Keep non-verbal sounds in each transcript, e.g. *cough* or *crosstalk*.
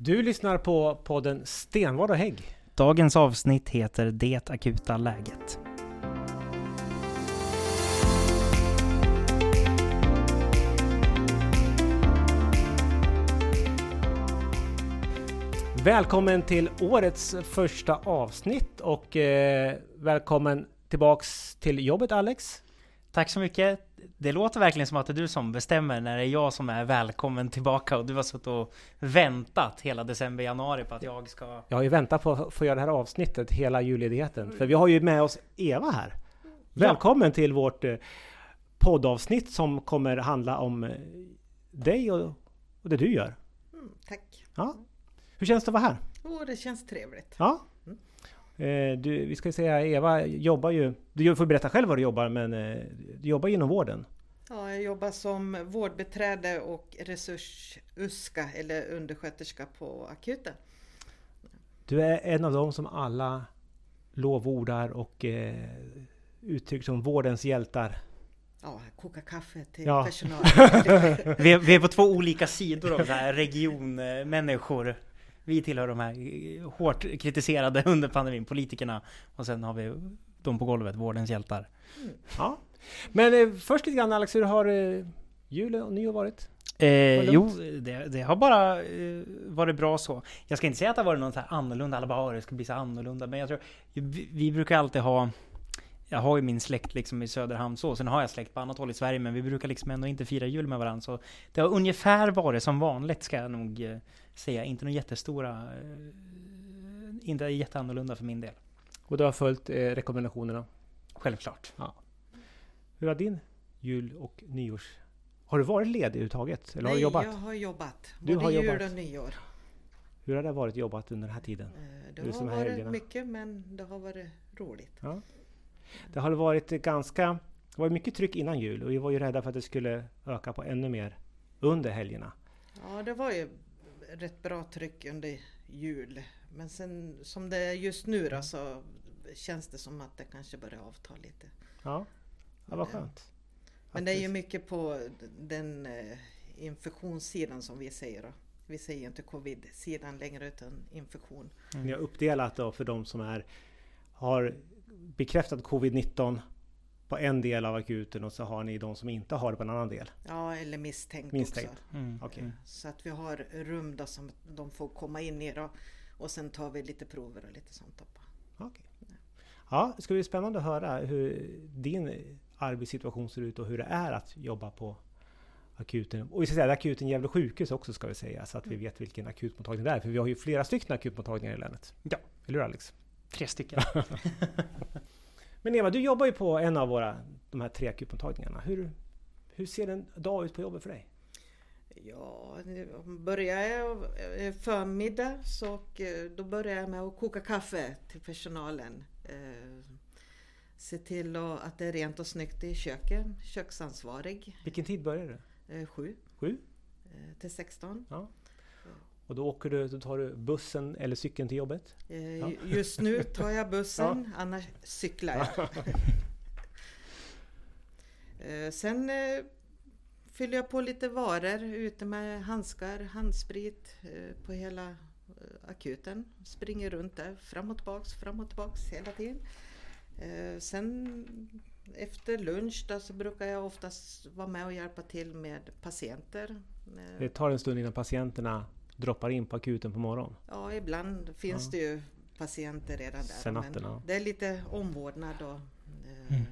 Du lyssnar på podden Stenvard och Hägg. Dagens avsnitt heter Det akuta läget. Välkommen till årets första avsnitt och eh, välkommen tillbaks till jobbet Alex. Tack så mycket. Det låter verkligen som att det är du som bestämmer när det är jag som är välkommen tillbaka och du har suttit och väntat hela december, januari på att jag ska... Jag har ju väntat på att få göra det här avsnittet hela julledigheten. För vi har ju med oss Eva här. Välkommen till vårt eh, poddavsnitt som kommer handla om eh, dig och, och det du gör. Mm, tack. Ja. Hur känns det att vara här? Oh, det känns trevligt. Ja. Eh, du, vi ska säga Eva jobbar ju, du får berätta själv vad du jobbar men eh, du jobbar inom vården. Ja, jag jobbar som vårdbiträde och resursuska eller undersköterska på akuten. Du är en av dem som alla lovordar och eh, uttrycker som vårdens hjältar. Ja, koka kaffe till Ja. personal. *laughs* Vi är, vi är på två olika sidor av så här regionmänniskor. Vi tillhör de här eh, hårt kritiserade *laughs* under pandemin, politikerna. Och sen har vi de på golvet, vårdens hjältar. Ja. Men eh, först lite grann Alex, hur har eh, jul och nyår varit? Eh, jo, det, det har bara eh, varit bra så. Jag ska inte säga att det har varit något så här annorlunda, alla bara "Åh, det ska bli så annorlunda. Men jag tror, vi, vi brukar alltid ha jag har ju min släkt liksom i Söderhamn så, sen har jag släkt på annat håll i Sverige, men vi brukar liksom ändå inte fira jul med varandra. Så det har ungefär varit som vanligt, ska jag nog eh, säga. Inte några jättestora, eh, inte jätteannorlunda för min del. Och du har följt eh, rekommendationerna. Självklart. Hur har din jul och nyårs... Har du varit ledig överhuvudtaget? Eller har du Nej, jobbat? jag har jobbat. Du Både har jul jobbat. och nyår. Hur har det varit jobbat under den här tiden? Eh, Det har varit helgerna. mycket men det har varit roligt. Ja. Det har varit ganska... Det var mycket tryck innan jul och vi var ju rädda för att det skulle öka på ännu mer under helgerna. Ja, det var ju rätt bra tryck under jul. Men sen som det är just nu då så känns det som att det kanske börjar avta lite. Ja, det var skönt. Men det är ju mycket på den eh, infektionssidan som vi säger då. Vi säger inte covid-sidan längre utan infektion. Ni har uppdelat då för de som är, har bekräftat covid-19 på en del av akuten och så har ni de som inte har det på en annan del. Ja, eller misstänkt, Misstänkt. också. Mm. Okej. Mm. Så att vi har rum då som de får komma in i då. Och sen tar vi lite prover och lite sånt. Då. Okej. Ja, det ska bli spännande att höra hur din arbetssituation ser ut och hur det är att jobba på akuten. Och vi ska säga akuten Gävle sjukhus också ska vi säga så att vi vet vilken akutmottagning det är. För vi har ju flera stycken akutmottagningar i länet. Ja. Eller hur Alex? Tre stycken. *laughs* Men Eva, du jobbar ju på en av våra, de här tre akutmottagningarna. Hur, hur ser en dag ut på jobbet för dig? Ja, börjar jag eh, förmiddag så och, eh, då börjar jag med att koka kaffe till personalen. Eh, Se till att det är rent och snyggt i köket. Köksansvarig. Vilken tid börjar eh, Sju Sju? till 16. Och då åker du, då tar du bussen eller cykeln till jobbet? Eh, Ja. Just nu tar jag bussen, *laughs* annars cyklar jag. *laughs* Eh, Sen eh, fyller jag på lite varor ute med handskar, handsprit på hela akuten. Springer runt där fram och tillbaks, fram och tillbaks hela tiden. Sen efter lunch då så brukar jag oftast vara med och hjälpa till med patienter. Det tar en stund innan patienterna droppar in på akuten på morgonen. Ja, ibland finns Ja. det ju patienter redan där. Sen natten, men ja. Det är lite omvårdnad och eh, Mm.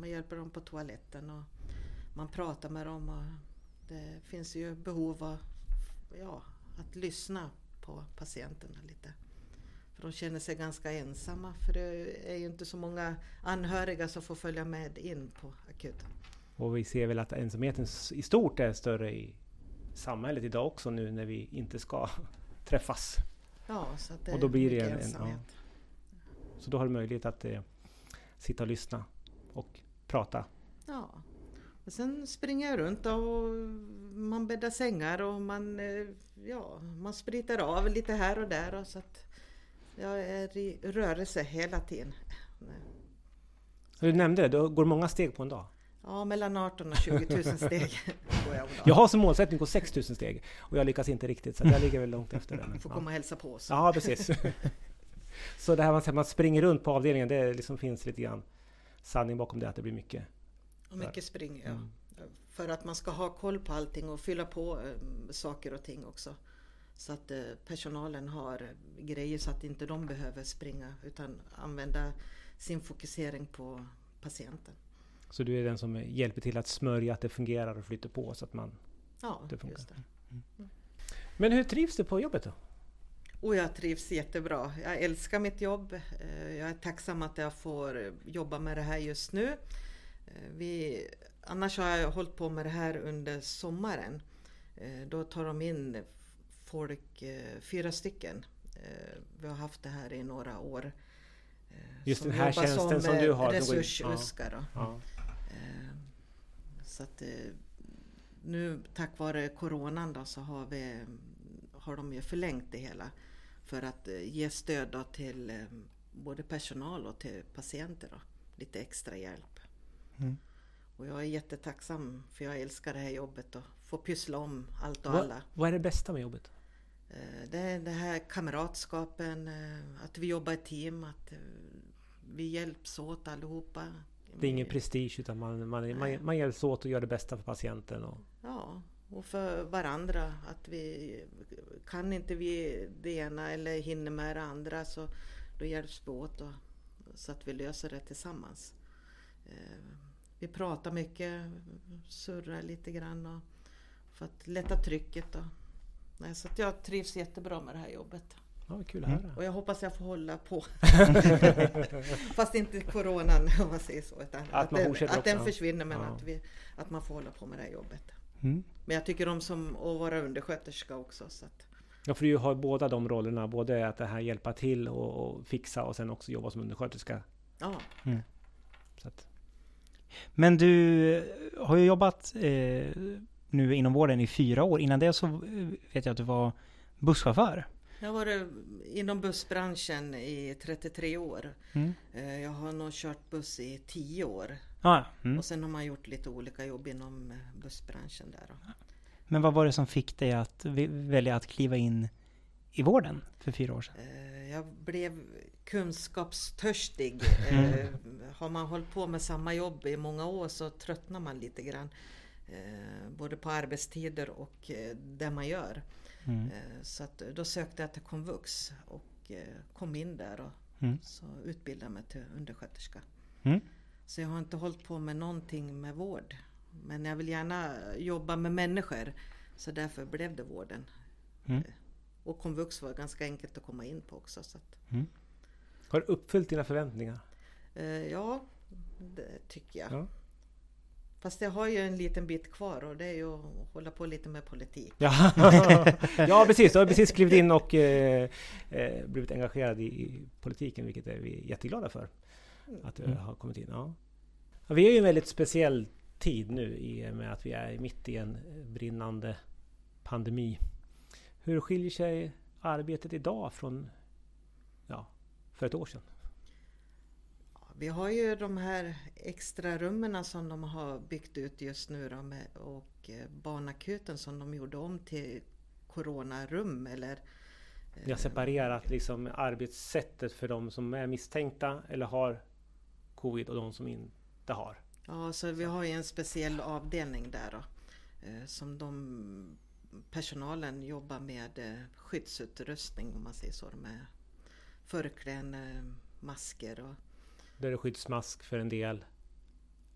man hjälper dem på toaletten och man pratar med dem. Och det finns ju behov av ja, att lyssna på patienterna lite. För de känner sig ganska ensamma för det är ju inte så många anhöriga som får följa med in på akuten. Och vi ser väl att ensamheten i stort är större i samhället idag också nu när vi inte ska *laughs* träffas. Ja, så att det Och då blir det en- en- ja. Så då har du möjlighet att eh, sitta och lyssna och prata. Ja. Och sen springer jag runt och man bäddar sängar och man, eh, ja, man spritar av lite här och där. Och så att jag är i rörelse hela tiden. Du nämnde det, det går många steg på en dag. Ja, mellan 18 och 20 000 steg *laughs* jag har som målsättning att gå 6000 steg och jag lyckas inte riktigt så jag ligger väl långt efter det. Du får komma och hälsa på oss. Ja, precis. *laughs* så det här med att man springer runt på avdelningen, det liksom finns lite grann sanning bakom det, att det blir mycket. Och mycket spring, ja. Mm. För att man ska ha koll på allting och fylla på eh, saker och ting också. Så att eh, personalen har grejer så att inte de behöver springa utan använda sin fokusering på patienten. Så du är den som hjälper till att smörja att det fungerar och flyter på så att man... Ja, Det funkar. just det. Men hur trivs du på jobbet då? Och jag trivs jättebra. Jag älskar mitt jobb. Eh, Jag är tacksam att jag får jobba med det här just nu. Eh, Vi, annars har jag hållit på med det här under sommaren. Eh, Då tar de in folk, fyra stycken. Vi har haft det här i några år. Just som den här tjänsten som eh, du har, som Resursuskar. då. Ja. Eh, Så att eh, nu tack vare coronan då så har, vi, har de ju förlängt det hela för att eh, ge stöd då till både personal och till patienter. Då. Lite extra hjälp. Mm. Och jag är jättetacksam för jag älskar det här jobbet och få pyssla om allt och Vad, alla. vad är det bästa med jobbet? Det är det här kamratskapen, att vi jobbar i team, att vi hjälps åt allihopa. Det är ingen prestige utan man, man, man, man hjälps åt och gör det bästa för patienten. Och, Ja, och för varandra. Att vi kan inte vi det ena eller hinner med det andra så då hjälps vi åt och, så att vi löser det tillsammans. Eh, Vi pratar mycket, surrar lite grann och för att lätta trycket. Och, nej, så att jag trivs jättebra med det här jobbet. Ja, kul att Mm. höra. Och jag hoppas jag får hålla på. *laughs* Fast inte coronan *laughs* om man säger så. Utan att, man den, att den försvinner men Ja. att, vi, att man får hålla på med det här jobbet. Mm. Men jag tycker om som att vara undersköterska också. Så att, Ja, för du har båda de rollerna. Både att det här hjälpa till och, och fixa och sen också jobba som undersköterska. ja, Så att, Men du har ju jobbat eh, nu inom vården i fyra år. Innan det så eh, vet jag att du var busschaufför. Jag har varit inom bussbranschen i 33 år. Mm. Eh, Jag har nog kört buss i 10 år. Ah, mm. Och sen har man gjort lite olika jobb inom eh, bussbranschen där. Men vad var det som fick dig att välja att kliva in i vården för fyra år sedan? Eh, Jag blev kunskapstörstig. *laughs* Har man hållit på med samma jobb i många år så tröttnar man lite grann. Både på arbetstider och det man gör. Mm. Eh, Så att då sökte jag till komvux och eh, kom in där och Mm. så utbildade mig till undersköterska. Mm. Så jag har inte hållit på med någonting med vård. Men jag vill gärna jobba med människor. Så därför blev det vården. Mm. Och komvux var ganska enkelt att komma in på också. Så att, har du uppfyllt dina förväntningar? eh, ja, det tycker jag. Ja. Fast jag har ju en liten bit kvar och det är ju att hålla på lite med politik. Ja, *laughs* ja precis. Du har precis klivit in och eh, eh, blivit engagerad i, politiken, vilket är vi är jätteglada för. Att du Mm. har kommit in. Ja. Ja, vi är ju i en väldigt speciell tid nu i och med att vi är mitt i en brinnande pandemi. Hur skiljer sig arbetet idag från ja, för ett år sedan? Vi har ju de här extra rummen som de har byggt ut just nu då med, och eh, barnakuten som de gjorde om till coronarum eller eh, Ni har separerat liksom arbetssättet för de som är misstänkta eller har covid och de som inte har. Ja, så vi har ju en speciell avdelning där då. eh, Som de personalen jobbar med eh, skyddsutrustning om man säger så. Med förkläden, masker och Där är det skyddsmask för en del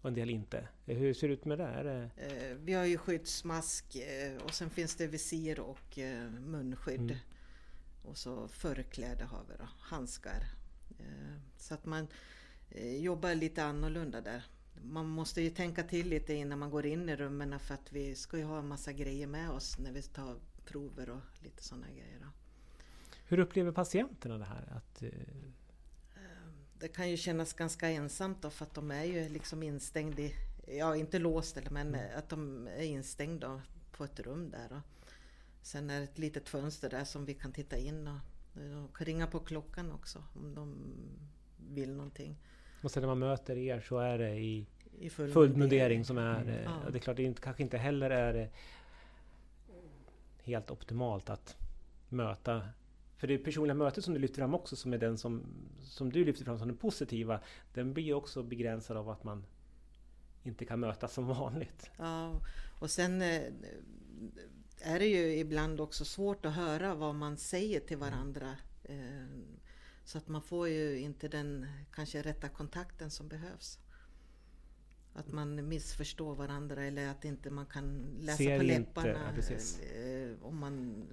och en del inte. Hur ser det ut med det? Är det eh, Vi har ju skyddsmask eh, och sen finns det visir och eh, munskydd. Mm. Och så förkläde har vi då, handskar. Eh, Så att man eh, jobbar lite annorlunda där. Man måste ju tänka till lite innan man går in i rummen för att vi ska ju ha en massa grejer med oss när vi tar prover och lite sådana grejer. Då. Hur upplever patienterna det här? Att, eh, Det kan ju kännas ganska ensamt då för att de är ju liksom instängda i, ja inte låst men Mm. att de är instängda på ett rum där. Då. Sen är det ett litet fönster där som vi kan titta in och de kan ringa på klockan också om de vill någonting. och sen när man möter er så är det i, I full, full mundering som är... Mm. Ja. Det är klart, det inte, kanske inte heller är helt optimalt att möta för det personliga mötet som du lyfter fram också som är den som, som du lyfter fram som den positiva Den blir ju också begränsad av att man inte kan mötas som vanligt. Ja, och sen eh, är det ju ibland också svårt att höra vad man säger till varandra. Eh, Så att man får ju inte den kanske rätta kontakten som behövs. Att man missförstår varandra eller att inte man kan läsa Ser på inte, läpparna. ja, precis. eh, Om man,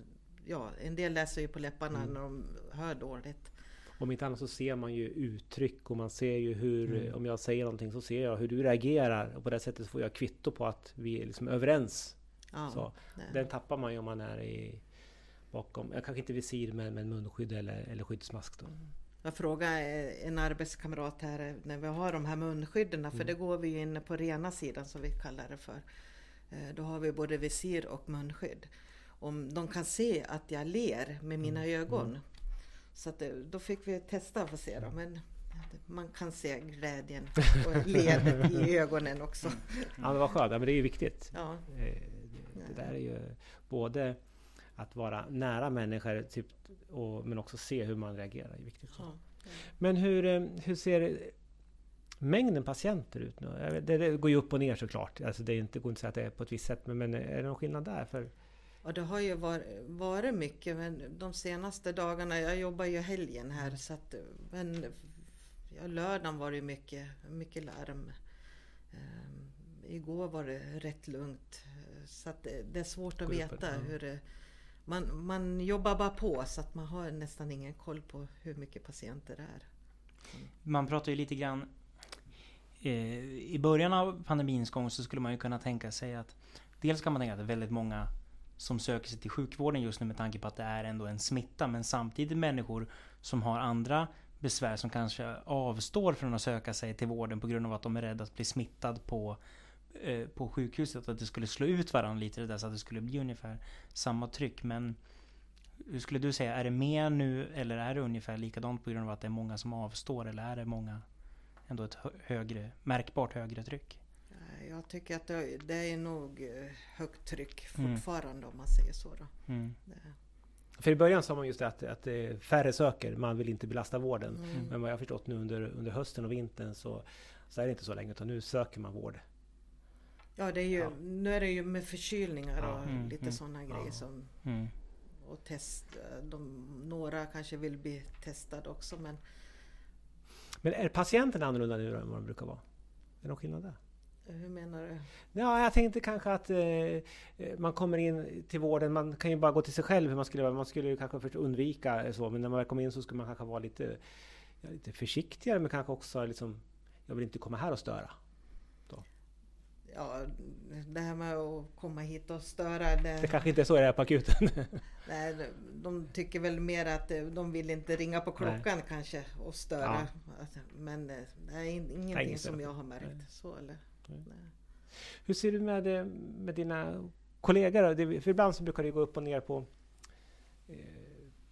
ja, en del läser ju på läpparna Mm. när de hör dåligt. Om inte annat så ser man ju uttryck och man ser ju hur, Mm. om jag säger någonting så ser jag hur du reagerar och på det sättet får jag kvitto på att vi är liksom överens. Ja, Så, den tappar man ju om man är i, bakom, jag kanske inte visir men, men munskydd eller, eller skyddsmask då. Jag frågade eh, en arbetskamrat här eh, när vi har de här munskydden, för Mm. det går vi ju inne på rena sidan som vi kallar det för. Eh, Då har vi både visir och munskydd. Om de kan se att jag ler med mina Mm. ögon. Så att det, då fick vi testa för att se då, men man kan se glädjen och *laughs* leendet i ögonen också. Ja men vad skönt, ja, men det är ju viktigt. Ja, Eh, Det, där är ju både att vara nära människor typ, och, men också se hur man reagerar är viktigt. ja. Men hur, eh, hur ser mängden patienter ut nu? Det, det går ju upp och ner såklart. Alltså det är inte, går inte att säga att det är på ett visst sätt. Men, men är det någon skillnad där? För, Och det har ju varit, mycket men de senaste dagarna, jag jobbar ju helgen här så att men ja, lördagen var det mycket, mycket larm. Ehm, igår var det rätt lugnt. Så att det, det är svårt att veta ja. hur det, man, man jobbar bara på så att man har nästan ingen koll på hur mycket patienter det är. Man pratar ju lite grann... Eh, I början av pandemins gång så skulle man ju kunna tänka sig att... Dels kan man tänka att väldigt många som söker sig till sjukvården just nu med tanke på att det är ändå en smitta. Men samtidigt människor som har andra besvär som kanske avstår från att söka sig till vården på grund av att de är rädda att bli smittad på, eh, på sjukhuset. Att det skulle slå ut varandra lite där så att det skulle bli ungefär samma tryck. Men hur skulle du säga, är det mer nu eller är det ungefär likadant på grund av att det är många som avstår? Eller är det många ändå ett högre, märkbart högre tryck? Eh, Jag tycker att det, det är nog eh, högt tryck Mm. fortfarande om man säger så. Mm. För i början sa man just det att, att färre söker. Man vill inte belasta vården. Mm. Men vad jag förstått nu under, under hösten och vintern så, så är det inte så länge. Utan nu söker man vård. Ja, det är ju, Ja. nu är det ju med förkylningar Ja. och Mm, lite mm. sådana grejer Ja. som Mm. och test. De, några kanske vill bli testade också men Men är patienten annorlunda nu än vad de brukar vara? Är det någon skillnad där? Hur menar du? Ja, jag tänkte kanske att eh, eh, man kommer in till vården, man kan ju bara gå till sig själv hur man skulle vara. Man skulle ju kanske först undvika så, men när man väl kommer in så skulle man kanske vara lite, ja, lite försiktigare, men kanske också liksom, jag vill inte komma här och störa. Ja, det här med att komma hit och störa. Det, Det kanske inte är så det är på akuten. *laughs* nej, de- tycker väl mer att eh, de vill inte ringa på klockan kanske och störa. Att- Men eh, det är in- ingenting inget som jag har märkt. Nej. Så, eller? Nej. Nej. Hur ser du med, eh, med dina kollegor? då? Det- För ibland så brukar det gå upp och ner på eh,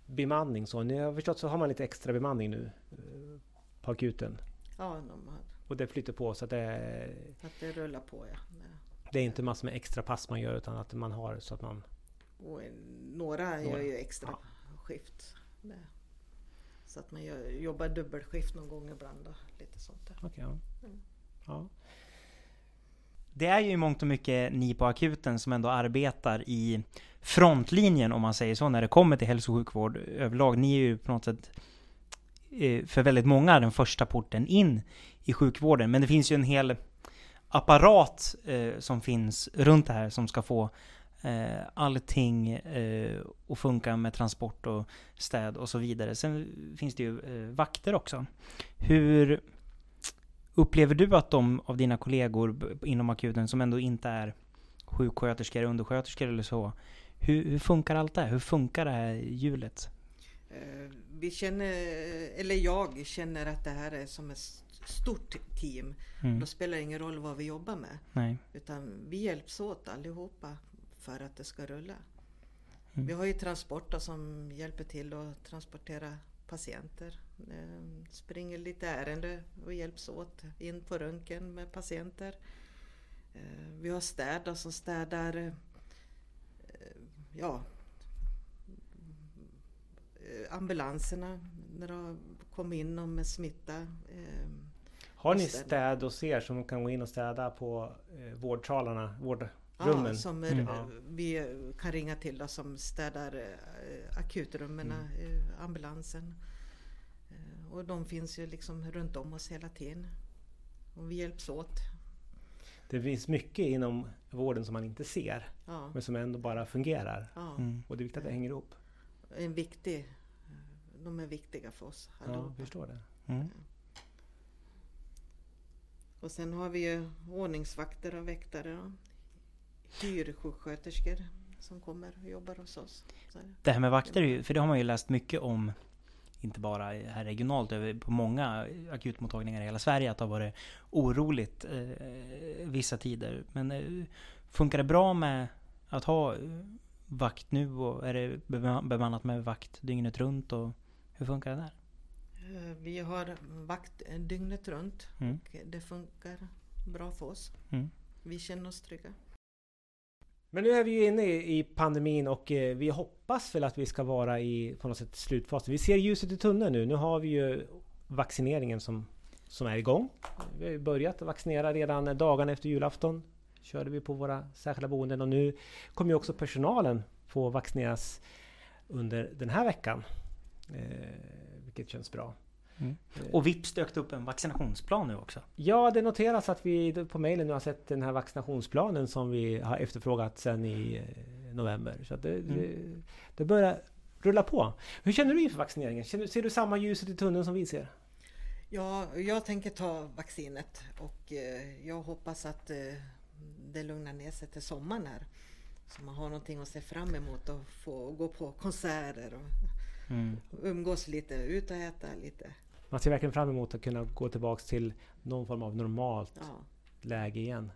bemanning. Så ni har förstått så har man lite extra bemanning nu eh, på akuten. Ja, de har, Och det flyter på så att det, att det rullar på ja. Nej. det är inte massor med extra pass man gör utan att man har så att man Och en- några gör Några. ju extra skift. Det. Så att man gör, jobbar dubbelskift någon gång ibland. Och lite sånt där. Okej, ja. Mm. ja. Det är ju i mångt och mycket ni på akuten som ändå arbetar i frontlinjen om man säger så när det kommer till hälso och sjukvård överlag. Ni är ju på något sätt eh, för väldigt många den första porten in i sjukvården. Men det finns ju en hel apparat eh, som finns runt det här som ska få eh, allting eh, att funka med transport och städ och så vidare. Sen finns det ju eh, vakter också. Hur upplever du att de av dina kollegor inom akuten som ändå inte är sjuksköterskor, undersköterskor eller så. Hur, hur funkar allt det här? Hur funkar det här hjulet? Eh, Vi känner, eller jag känner att det här är som ett stort team. Mm. Då spelar det ingen roll vad vi jobbar med. Nej. Utan vi hjälps åt allihopa för att det ska rulla. Mm. Vi har ju transporter som hjälper till att transportera patienter. Eh, springer lite ärende och hjälps åt in på röntgen med patienter. Eh, vi har städare som städar eh, ja, eh, ambulanserna när de kommer in med smitta. Eh, Har ni städ hos er som kan gå in och städa på eh, vårdsalarna, Ja, vårdrummen? som är, Mm. vi kan ringa till och som städar akutrummen, Mm. ambulansen. Eh, Och de finns ju liksom runt om oss hela tiden. Och vi hjälps åt. Det finns mycket inom vården som man inte ser, Ja, men som ändå bara fungerar. ja. Mm. Och det är viktigt att det hänger ihop. En viktig, de är viktiga för oss Ja, allihopa. jag förstår det. Mm. Och sen har vi ju ordningsvakter och väktare. då. Hyrsjuksköterskor som kommer och jobbar hos oss. Så, Det här med vakter, för det har man ju läst mycket om, inte bara här regionalt, på många akutmottagningar i hela Sverige, att det har varit oroligt eh, vissa tider. Men eh, funkar det bra med att ha eh, vakt nu och är det beman- bemannat med vakt dygnet runt? Och hur funkar det där? eh, Vi har vakt eh, dygnet runt Mm. och det funkar bra för oss. Mm. Vi känner oss trygga. Men nu är vi ju inne i pandemin och eh, vi hoppas väl att vi ska vara i på något sätt slutfasen. Vi ser ljuset i tunneln nu. Nu har vi ju vaccineringen som, som är igång. Vi har ju börjat vaccinera redan dagarna efter julafton. Körde vi på våra särskilda boenden och nu kommer ju också personalen få vaccineras under den här veckan. Eh, vilket känns bra. Mm. Eh, Och vips dök upp en vaccinationsplan nu också. Ja, det noteras att vi på mejlen nu har sett den här vaccinationsplanen som vi har efterfrågat sedan i eh, november. Så att det, det, det börjar rulla på. Hur känner du inför vaccineringen? Känner, ser du samma ljuset i tunneln som vi ser? Ja, jag tänker ta vaccinet och eh, jag hoppas att eh, det lugnar ner sig till sommaren här. Så man har någonting att se fram emot och få gå på konserter och Mm. umgås lite, ut och äta lite. Man ser verkligen fram emot att kunna gå tillbaks till någon form av normalt Ja. läge igen.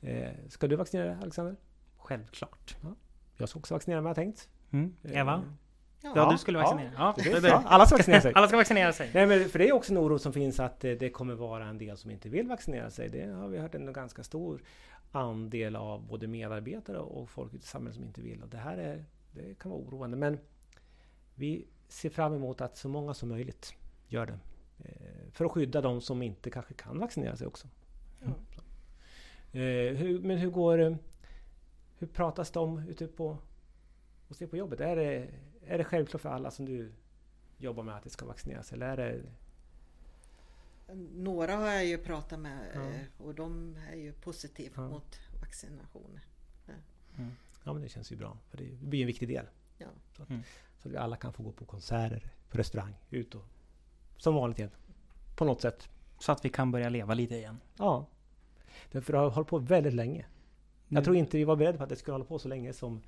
Eh, ska du vaccinera dig, Alexander? Självklart. Jag ska också vaccinera mig har jag tänkt. Mm. Eh, Eva? Ja. Ja, du skulle ja. vaccinera. Ja, det. Ja, alla ska vaccinera sig. *laughs* Alla ska vaccinera sig. Nej men för det är också en oro som finns att eh, det kommer vara en del som inte vill vaccinera sig. Det har vi hört en ganska stor andel av både medarbetare och folk i samhället som inte vill. Och det här är, det kan vara oroande. Men vi ser fram emot att så många som möjligt gör det. Eh, För att skydda de som inte kanske kan vaccinera sig också. Ja. Hur, men hur går? Hur pratas det om ute på, hos er på jobbet? Är det, är det självklart för alla som du jobbar med att det ska vaccineras? Eller är det Några har jag ju pratat med Ja. eh, och de är ju positiva Ja. mot vaccinationer. Ja men det känns ju bra. För det blir en viktig del. Ja. Så, att, Mm. så att vi alla kan få gå på konserter, på restaurang, ut och... Som vanligt igen. På något sätt. Så att vi kan börja leva lite igen. Ja. Därför det har hållit på väldigt länge. Nu- Jag tror inte vi var beredda på att det skulle hålla på så länge som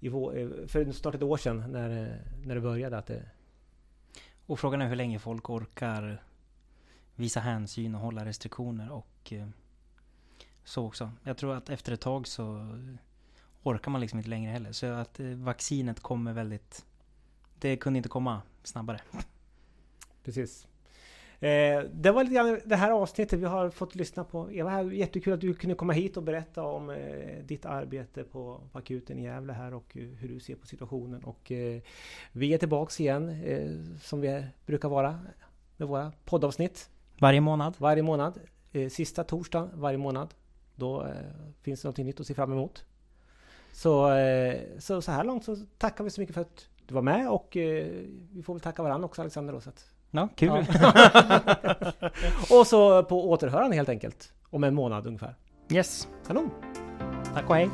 i vår, eh, för snart ett år sedan när, när det började. Att det, Och frågan är hur länge folk orkar visa hänsyn och hålla restriktioner och eh, så också. Jag tror att efter ett tag så orkar man liksom inte längre heller. Så att eh, vaccinet kommer väldigt... Det kunde inte komma snabbare. Precis. Eh, det var lite grann det här avsnittet vi har fått lyssna på. Eva, här, jättekul att du kunde komma hit och berätta om eh, ditt arbete på, på akuten i Gävle här och eh, hur du ser på situationen. Och eh, vi är tillbaks igen eh, som vi brukar vara med våra poddavsnitt Varje månad. varje månad. Eh, sista torsdagen varje månad. Då finns det något nytt att se fram emot. Så, så, så här långt så tackar vi så mycket för att du var med och vi får väl tacka varandra också Alexander. Då, så att, Ja, kul. *laughs* och så på återhörande helt enkelt. Om en månad ungefär. yes. Kanon! Tack och hej.